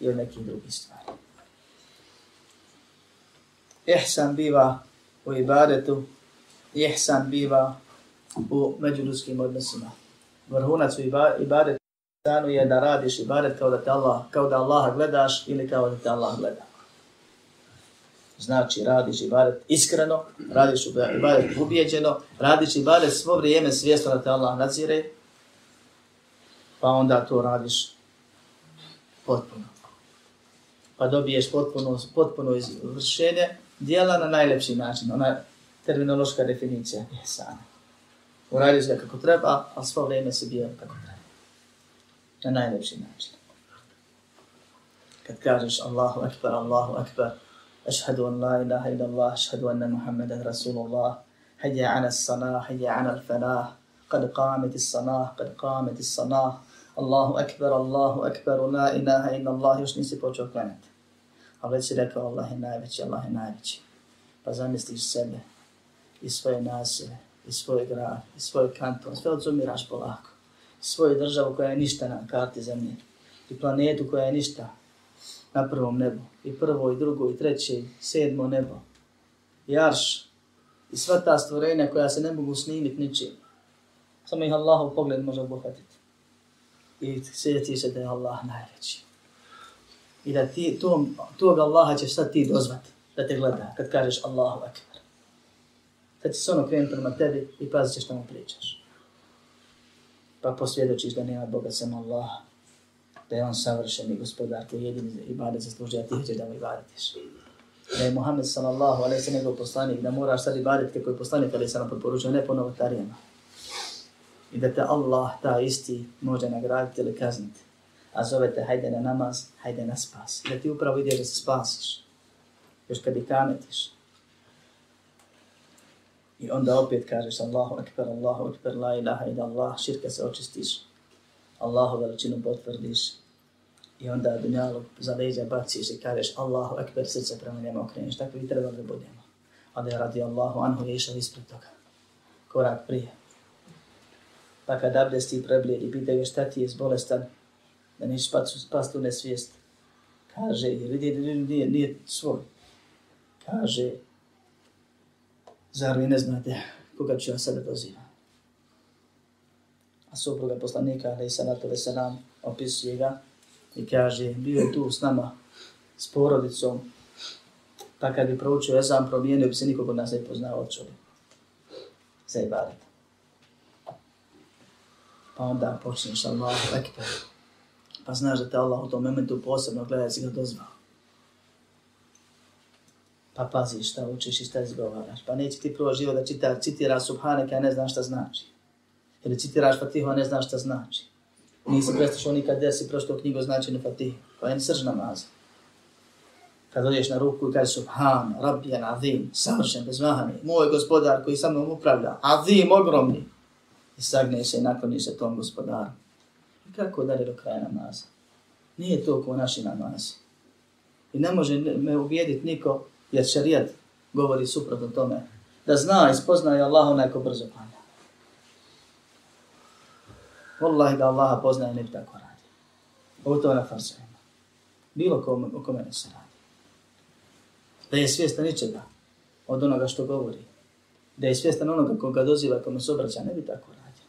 i od nekih drugih stvari. Ihsan biva u ibadetu, ihsan biva u međuljudskim odnosima. Vrhunac u ibadetu je da radiš ibadet kao da te Allah, kao da Allaha gledaš ili kao da te Allah gleda znači radiš ibadet iskreno, radiš ibadet ubijeđeno, radiš ibadet svo vrijeme svjesno da te Allah nadzire, pa onda to radiš potpuno. Pa dobiješ potpuno, potpuno izvršenje dijela na najlepši način, ona terminološka definicija je sana. Uradiš ga kako treba, a svo vrijeme si bio kako treba. Na najlepši način. Kad kažeš Allahu Akbar, Allahu Akbar, أشهد أن لا إله إلا الله أشهد أن محمدا رسول الله حي على الصلاة حي على الفلاح قد قامت الصلاة قد قامت الصلاة الله أكبر الله أكبر لا إله إلا الله još nisi počeo klanjati. A već si rekao Allah je najveći, Allah je najveći. Pa zamisliš sebe i svoje nasilje, i svoj grad, i svoj kanton, sve odzumiraš polako. I svoju državu koja je ništa na karti zemlje. I planetu koja je ništa na prvom nebu. I prvo, i drugo, i treće, i sedmo nebo. I arš. I sva ta stvorenja koja se ne mogu snimiti ničim. Samo ih Allahov pogled može obuhvatiti. I sjeti se da je Allah najveći. I da ti tom, tog Allaha ćeš sad ti dozvati da te gleda kad kažeš Allahu Akbar. Sad će se ono krenuti prema tebi i pazit ćeš što mu pričaš. Pa posvjedočiš da nema Boga sem Allaha da je on savršeni gospodar koji jedini ibadet zaslužuje, a ti hoćeš da mu ibadetiš. Da je Muhammed sallallahu alaihi sallam njegov poslanik, da moraš sad ibadet kako je poslanik alaihi sallam preporučio, ne po novotarijama. I da te Allah ta isti može nagraditi ili kazniti. A zove te hajde na namaz, hajde na spas. Da ti upravo ideš da se spasiš. Još kad i kametiš. I onda opet kažeš Allahu akbar, Allahu akbar, la ilaha ila Allah, širka se očistiš. Allahu veličinu potvrdiš i onda dunjalu za leđa baciš i kažeš Allahu ekber, srce prema njemu okreniš, tako i treba da budemo. A da je radi Allahu anhu je išao ispred toga. Korak prije. Pa kad abdesti preblijedi, pitaju šta ti je bolestan, da nisi spasti, spasti u nesvijest. Kaže, jer vidi, nije, nije svoj. Kaže, zar vi ne znate koga ću ja sada dozivam? A supruga poslanika, ali i sanatove veselam, opisuje ga i kaže, bio je tu s nama, s porodicom, pa kad bi proučio ezan, promijenio bi se nikog od nas ne poznao od čovjeka. Za ibadet. Pa onda počneš Allah, ekber. Pa znaš da te Allah u tom momentu posebno gleda da si ga dozvao. Pa paziš šta učiš i šta izgovaraš. Pa neće ti prvo živo da čita, citira Subhaneke, a ne znaš šta znači. Ili citiraš Fatihu, a ne znaš šta znači. Nisi prestašao nikad gdje si prošto knjigu značenje Fatihu. Pa je srž namaza. Kad odješ na ruku i kažeš Subhan, Rabbijan, Azim, savršen, bez mahani, moj gospodar koji sa mnom upravlja, Azim, ogromni. I sagneš se i nakloniš se tom gospodaru. I kako dalje do kraja namaza? Nije to ko naši namazi. I ne može me uvijediti niko, jer šarijat govori suprotno tome, da zna i spoznaje Allah onaj ko brzo klanja. Wallahi da Allaha poznaje ne bi tako radi. Ovo to na farsovima. Bilo kome, o kome ne se radi. Da je svjestan ničega od onoga što govori. Da je svjestan onoga koga doziva, kome se obraća, ne bi tako radi.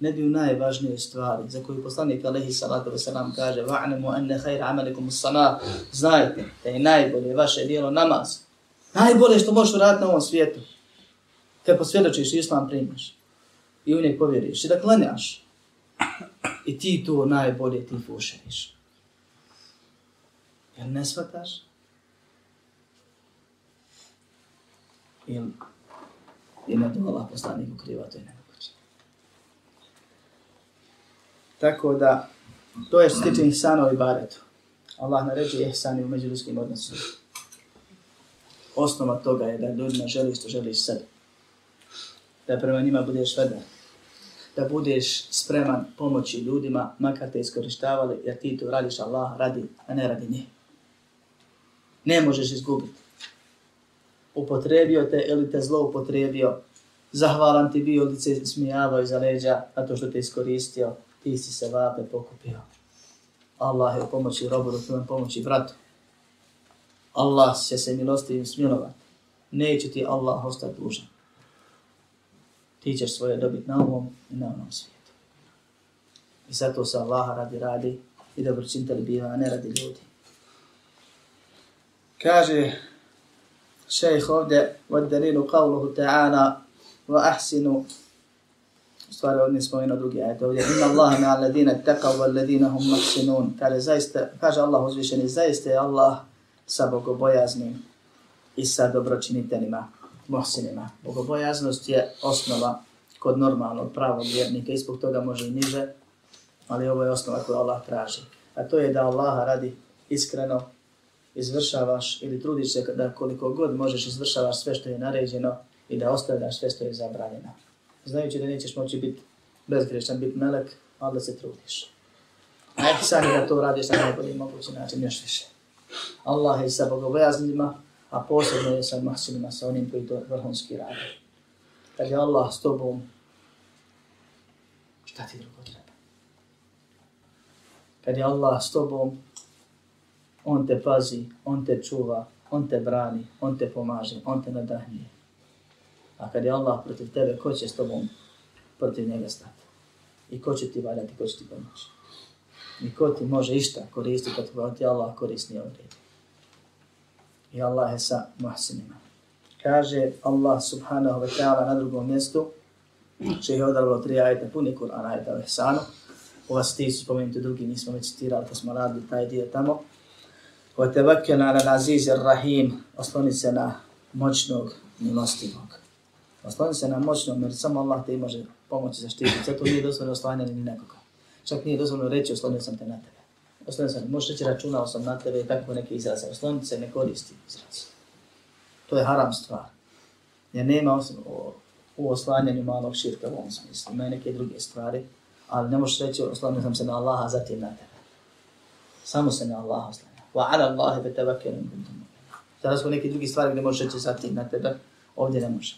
Ne bi u najvažnije stvari za koju poslanik alaihi salatu wasalam kaže Va'nemu enne hajra amalikum sana Znajte da je najbolje vaše dijelo namaz. Najbolje što možeš uraditi na ovom svijetu. Kad posvjedočiš islam primiš i u njeg povjeriš i da klanjaš i ti to najbolje ti fušeriš. Jel ne shvataš? Jel ima to Allah poslanik ukriva, to je nemoguće. Tako da, to je što tiče ihsana u ibadetu. Allah naređuje ihsani u međuljudskim odnosima. Osnova toga je da ljudima želiš što želiš sebi. Da prema njima budeš vedar da budeš spreman pomoći ljudima, makar te iskorištavali, jer ti to radiš Allah radi, a ne radi njih. Ne možeš izgubiti. Upotrebio te ili te zloupotrebio, zahvalan ti bio ili se smijavao iza leđa, a to što te iskoristio, ti si se vape pokupio. Allah je pomoći robu, da tvojom pomoći bratu. Allah će se milostivim smilovati. Neće ti Allah ostati dužan ti ćeš svoje dobiti na ovom i na onom svijetu. I zato se Allaha radi radi i dobročinitelj biva, a ne radi ljudi. Kaže šejh ovdje, od dalilu qavluhu ta'ana, wa ahsinu, u stvari ovdje smo ino drugi ajte ovdje, inna Allaha me alladina tekav, wa alladina hum maksinun. Kaže, zaista, kaže Allah uzvišeni, zaista je Allah sa bogobojaznim i sa dobročiniteljima mohsinima. Bogobojaznost je osnova kod normalnog pravog vjernika, ispog toga može i niže, ali ovo je osnova koju Allah traži. A to je da Allaha radi iskreno izvršavaš ili trudiš se da koliko god možeš izvršavaš sve što je naređeno i da ostavljaš sve što je zabranjeno. Znajući da nećeš moći biti bezgrešan, biti melek, ali da se trudiš. Ajde sami da to radiš na najbolji mogući način, još više. Allah je sa bogobojaznima, a posebno je sa mahsinima, sa onim koji to vrhunski rade. Kad je Allah s tobom, šta ti drugo treba? Kad je Allah s tobom, On te pazi, On te čuva, On te brani, On te pomaže, On te nadahnije. A kad je Allah protiv tebe, ko će s tobom protiv njega stati? I ko će ti valjati, ko će ti pomoći? I ko ti može išta koristiti kad ti Allah korisni odredi? I Allah je sa muhsinima. Kaže Allah subhanahu wa ta'ala na drugom mjestu, će je odavilo tri ajeta, puni Kur'an ajeta u Ihsanu, u vas ti su spomenuti drugi, nismo već citirali, pa smo radili taj dio tamo. Wa tevakkena na naziz rahim, osloni se na moćnog milostivog. Osloni se na moćnog, jer samo Allah te može pomoći zaštititi. Zato nije dozvoljno oslanjati ni nekoga. Čak nije dozvoljno reći oslonio sam te na tebe osloniti se, možeš reći računao sam na tebe i tako neke izraze, osloniti se ne koristi izraz. To je haram stvar. Ja nema u oslanjanju malog širka u ovom smislu, ima neke druge stvari, ali ne možeš reći oslonio sam se na Allaha, zatim na tebe. Samo se na Allaha oslanja. Wa ala Allahi be tevakelim kuntum. Sada smo neke druge stvari gdje možeš reći zatim na tebe, ovdje ne može.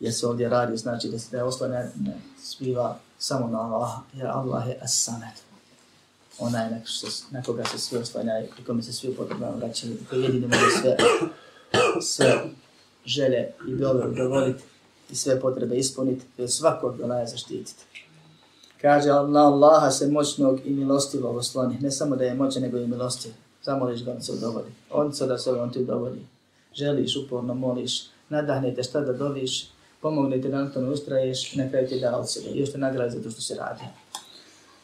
Jer se ovdje radi, znači da se da oslanja ne, sviva samo na Allaha, jer Allah je as-samet onaj na, se, na koga se svi oslanjaju i kome se svi upotrebno vraćaju, koji jedini može sve, sve žele i dobro dovoliti i sve potrebe ispuniti i od svakog donaja zaštititi. Kaže na Allaha se moćnog i milostivo osloni, ne samo da je moćan, nego i milostiv. Zamoliš ga, on se udovodi. On se da se on ti udovodi. Želiš, uporno moliš, nadahnete šta da doviš, pomogne ti da na tome ustraješ na kraju ti da od sebe. I još te nagradi za to što se radi.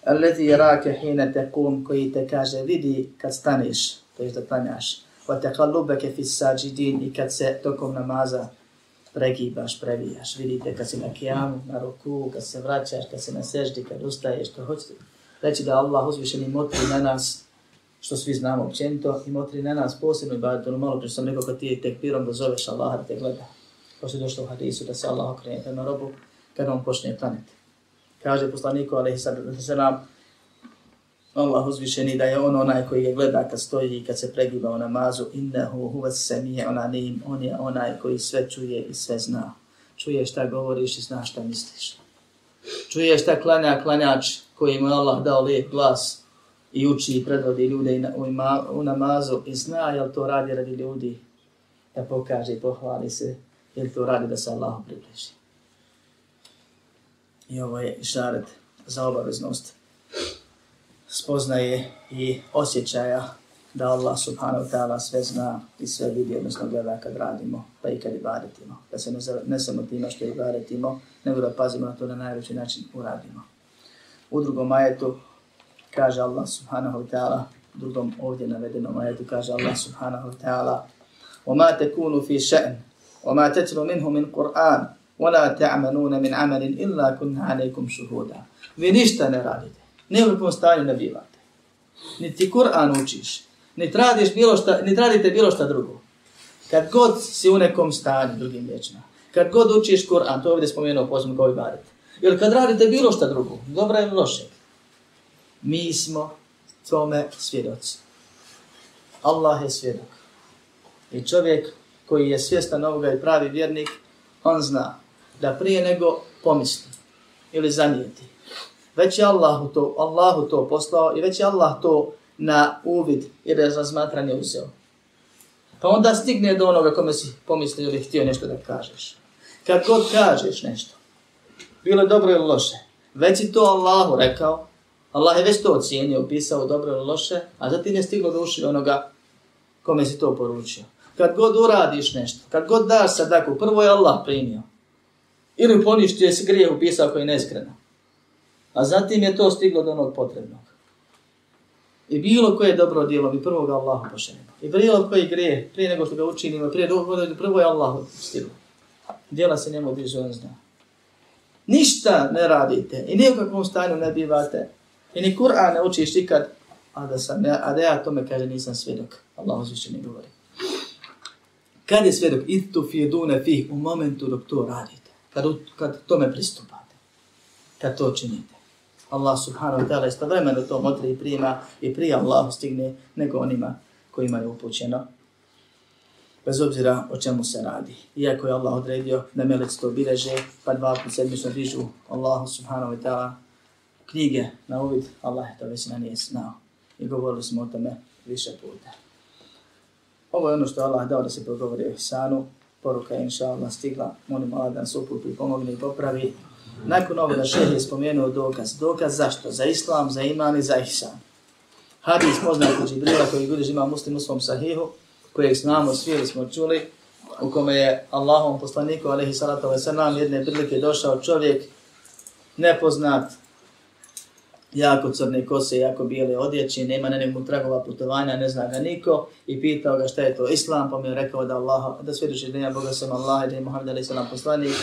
Aleti je hina hine koji te kaže vidi kad staneš, to je da tanjaš. Wa taqallubaka fi sajidin i kad se tokom namaza pregibaš, previjaš. Vidite kad si na kijamu, na ruku, kad se vraćaš, kad se na seždi, kad ustaješ, kad hoćete reći da Allah uzvišeni motri na nas, što svi znamo općenito, i motri na nas posebno i bavite ono malo, prije sam rekao kad ti je tekbirom da zoveš Allaha da te gleda. Pošto je došlo u hadisu da se Allah okrene prema robu, kad on počne planeti. Kaže poslaniku, ali se Allah uzvišeni da je on onaj koji je gleda kad stoji i kad se pregiba u namazu, innehu huva se nije ona nim, on je onaj koji sve čuje i sve zna. Čuje šta govoriš i zna šta misliš. Čuje šta klanja klanjač koji mu je Allah dao lijep glas i uči i predvodi ljude u, ima, u namazu i zna jel to radi radi ljudi da pokaže i pohvali se jel to radi da se Allah približi I ovo je šaret za obaveznost spoznaje i osjećaja da Allah subhanahu wa ta'ala sve zna i sve vidi, odnosno gleda kad radimo, pa i kad ibadetimo. Da se ne, ne samo time što ibadetimo, nego da pazimo na to na najveći način uradimo. U drugom ajetu kaže Allah subhanahu wa ta'ala, u drugom ovdje navedenom ajetu kaže Allah subhanahu wa ta'ala وَمَا تَكُونُ فِي شَأْنِ وَمَا تَتْلُ مِنْهُ مِنْ قُرْآنِ وَلَا تَعْمَنُونَ مِنْ عَمَلٍ إِلَّا كُنْهَ عَلَيْكُمْ شُهُودًا Vi ništa ne radite ne u nekom stanju ne bivate. Niti Kur'an učiš, niti radiš bilo šta, niti radite bilo šta drugo. Kad god si u nekom stanju, drugim rječima, kad god učiš Kur'an, to je ovdje spomenuo posebno kao i baret. Ili kad radite bilo šta drugo, dobra ili loše, mi smo tome svjedoci. Allah je svjedok. I čovjek koji je svjestan ovoga i pravi vjernik, on zna da prije nego pomisli ili zanijeti već je Allahu to, Allahu to poslao i već je Allah to na uvid i da razmatranje uzeo. Pa onda stigne do onoga kome si pomislio ili htio nešto da kažeš. Kad god kažeš nešto, bilo dobro ili loše, već je to Allahu rekao, Allah je već to ocijenio, pisao dobro ili loše, a zatim je stiglo do uši onoga kome si to poručio. Kad god uradiš nešto, kad god daš sadaku, prvo je Allah primio. Ili poništio se grije upisao koji je neskreno. A zatim je to stiglo do onog potrebnog. I bilo koje dobro djelo mi prvog Allahu pošaljemo. I bilo koji grije, prije nego što ga učinimo, prije dobro, prvo je Allahu stiglo. Djela se njemu diže, on zna. Ništa ne radite i nijakakvom stanju ne bivate. I ni Kur'an ne učiš nikad, a da, sam, a da ja tome kaže nisam svjedok. Allah uzviše ne govori. Kad je svjedok? Itu fi dune fi u momentu dok to radite. Kad, kad tome pristupate. Kad to činite. Allah subhanahu wa ta'ala istovremeno to motri i prima i prije Allah stigne nego onima koji imaju upućeno. Bez obzira o čemu se radi. Iako je Allah odredio da meleci to bileže, pa dva put sedmično dižu Allah subhanahu wa ta'ala knjige na uvid, Allah je to već na nije znao. I govorili smo o tome više puta. Ovo je ono što Allah dao da se progovori o Ihsanu. Poruka je inša Allah stigla. Molim Allah da nas uputi pomogne i popravi. Nakon ovoga šeh je spomenuo dokaz. Dokaz zašto? Za islam, za iman i za ihsan. Hadis poznat od Džibrila koji gudiš ima muslim u svom sahihu, kojeg znamo, svi smo čuli, u kome je Allahom poslaniku, alaihi salatu wa sallam, jedne prilike došao čovjek nepoznat, jako crne kose, jako bijele odjeće, nema na njemu tragova putovanja, ne zna ga niko, i pitao ga šta je to islam, pa mi je rekao da Allah, da svjedoči da nema Boga sam Allah, da je Muhammed alaihi sallam poslanik,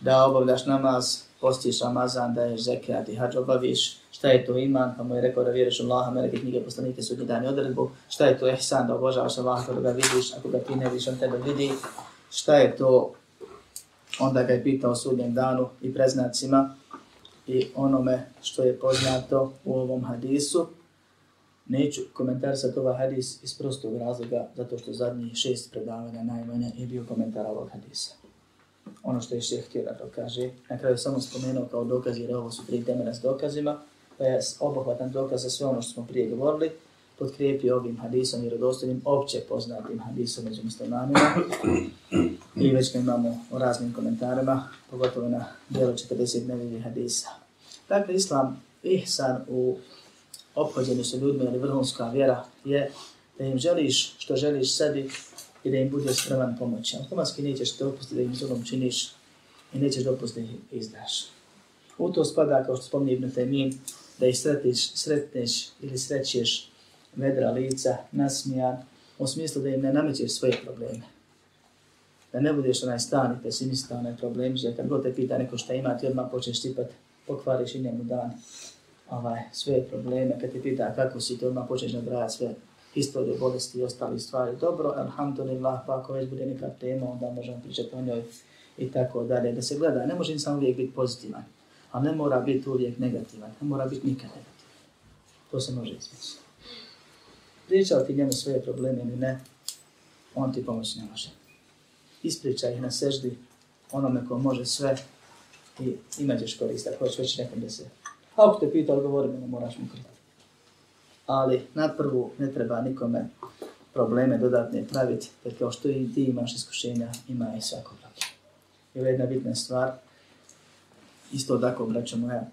da obavljaš namaz, postiš Ramazan, da je zekat i hađ obaviš, šta je to iman, pa mu je rekao da vjeruješ u Allaha, meleke knjige poslanike su dan dani odredbu, šta je to ihsan, da obožavaš Allaha kada ga vidiš, ako ga ti ne vidiš, on tebe vidi, šta je to, onda ga je pitao sudnjem danu i preznacima i onome što je poznato u ovom hadisu, Neću komentarisati ovaj hadis iz prostog razloga, zato što zadnjih šest predavanja najmanje je bio komentar ovog hadisa ono što je še htio da to kaže. Na kraju samo spomenuo kao dokaz, jer ovo su tri temena s dokazima. pa je obuhvatan dokaz za sve ono što smo prije govorili, potkrijepio ovim hadisom i rodostojnim opće poznatim hadisom među muslimanima i već ga imamo u raznim komentarima, pogotovo na dijelu 40 nevidih hadisa. Dakle, islam, ihsan u obhođenju sa ljudima ili vrhunska vjera je da im želiš što želiš sebi i da im bude spreman pomoći. Automatski nećeš dopustiti da im zulom činiš i nećeš dopustiti da ih izdaš. U to spada, kao što spomni Ibn Taymin, da ih sretneš, sretneš ili srećeš vedra lica, nasmijan, u smislu da im ne namećeš svoje probleme. Da ne budeš onaj stani pesimista, onaj problem, že kad god te pita neko šta ima, ti odmah počneš tipat, pokvariš i njemu dan ovaj, sve probleme, kad ti pita kako si, ti odmah počneš nabrajati sve historije, bolesti i ostali stvari. Dobro, alhamdulillah, pa ako već bude neka tema, onda možemo pričati o njoj i tako dalje. Da se gleda, ne može insan uvijek biti pozitivan, a ne mora biti uvijek negativan, ne mora biti nikad negativan. To se može izmisliti. Pričao ti njemu svoje probleme ili ne, on ti pomoć ne može. Ispričaj ih na seždi onome ko može sve i imat ćeš korist, ako hoćeš već nekom da se... Ako te pita, odgovori mi, ne moraš mu kriti. Ali na prvu ne treba nikome probleme dodatne praviti, jer kao što i ti imaš iskušenja, ima i svako drugi. I ovo je jedna bitna stvar, isto tako, braćo moja,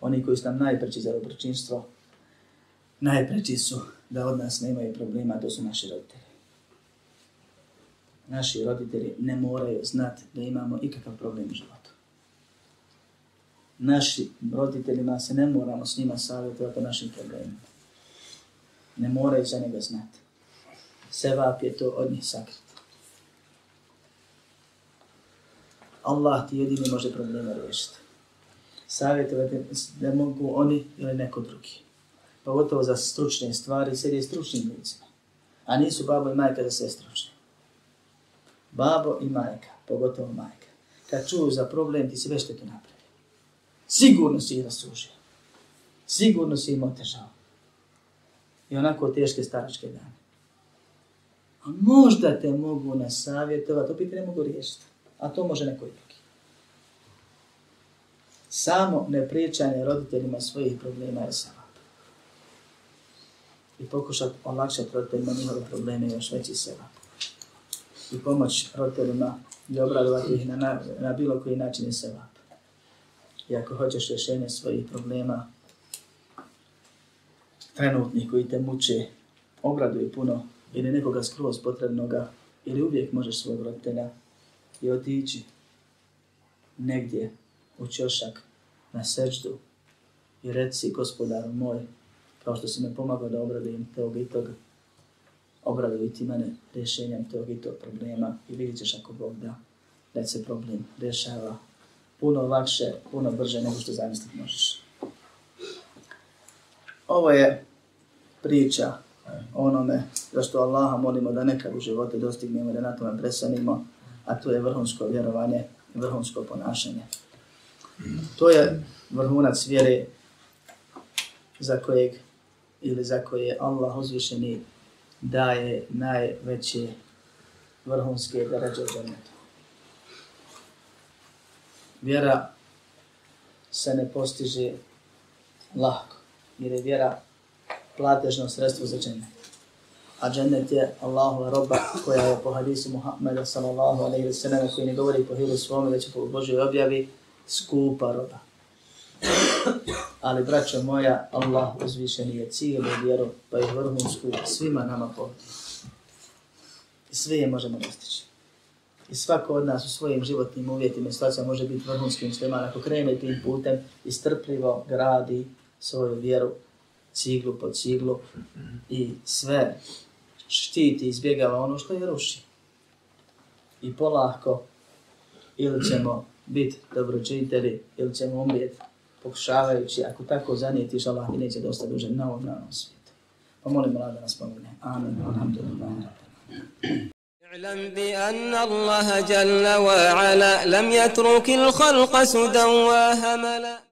oni koji su nam najpreći za dobročinstvo, najpreći su da od nas nemaju problema, to su naši roditelji. Naši roditelji ne moraju znati da imamo ikakav problem u životu. Naši roditeljima se ne moramo s njima savjetovati o našim problemima. Ne moraju za njega znati. Sevap je to od njih sakriti. Allah ti jedini može probleme riješiti. Savjetovati da mogu oni ili neko drugi pogotovo za stručne stvari, sedi stručnim licima. A nisu babo i majka da sve stručne. Babo i majka, pogotovo majka. Kad čuju za problem, ti si već to napravi. Sigurno si ih rasužio. Sigurno si im otežao. I onako teške staračke dane. A možda te mogu nasavjetovati, to ne mogu riješiti. A to može neko drugi. Samo ne pričanje roditeljima svojih problema je samo i pokušati olakšati roditeljima njihove probleme još veći seba. I pomoć roditeljima i obradovati ih na, na, na bilo koji način je seba. I ako hoćeš rješenje svojih problema, trenutnih koji te muče, obraduj puno ili nekoga skroz potrebnoga, ili uvijek možeš svog roditelja i otići negdje u čošak na sečdu i reci gospodaru moj, kao što si me pomagao da obradujem tog i tog, obraduj ti mene rješenjem tog i tog problema i vidjet ćeš ako Bog da, da se problem rješava puno lakše, puno brže nego što zamisliti možeš. Ovo je priča onome zašto Allaha molimo da nekad u živote dostignemo da na tome presanimo, a to je vrhunsko vjerovanje i vrhunsko ponašanje. To je vrhunac vjere za kojeg ili za koje Allah uzvišeni daje najveće vrhunske darađe u džennetu. Vjera se ne postiže lahko, jer je vjera platežno sredstvo za džennet. A džennet je Allahova roba koja je po hadisu Muhammeda sallallahu alaihi wa sallam koji ne govori po hilu svome, već po Božoj objavi, skupa roba. Ali, braćo moja, Allah uzvišen je cijelu vjeru, pa i vrhunsku svima nama pohvala. I sve je možemo dostići. I svako od nas u svojim životnim uvjetima i situacijama može biti vrhunski musliman ako krene tim putem i strpljivo gradi svoju vjeru ciglu po ciglu i sve štiti i izbjegava ono što je ruši. I polako ili ćemo biti dobročitelji ili ćemo umrijeti pokušavajući, ako tako zanijetiš, Allah ti neće dosta duže na ovom nanom svijetu. Pa molim Allah da nas pomogne. Amin. اعلم بأن الله جل وعلا لم يترك الخلق سدى وهملا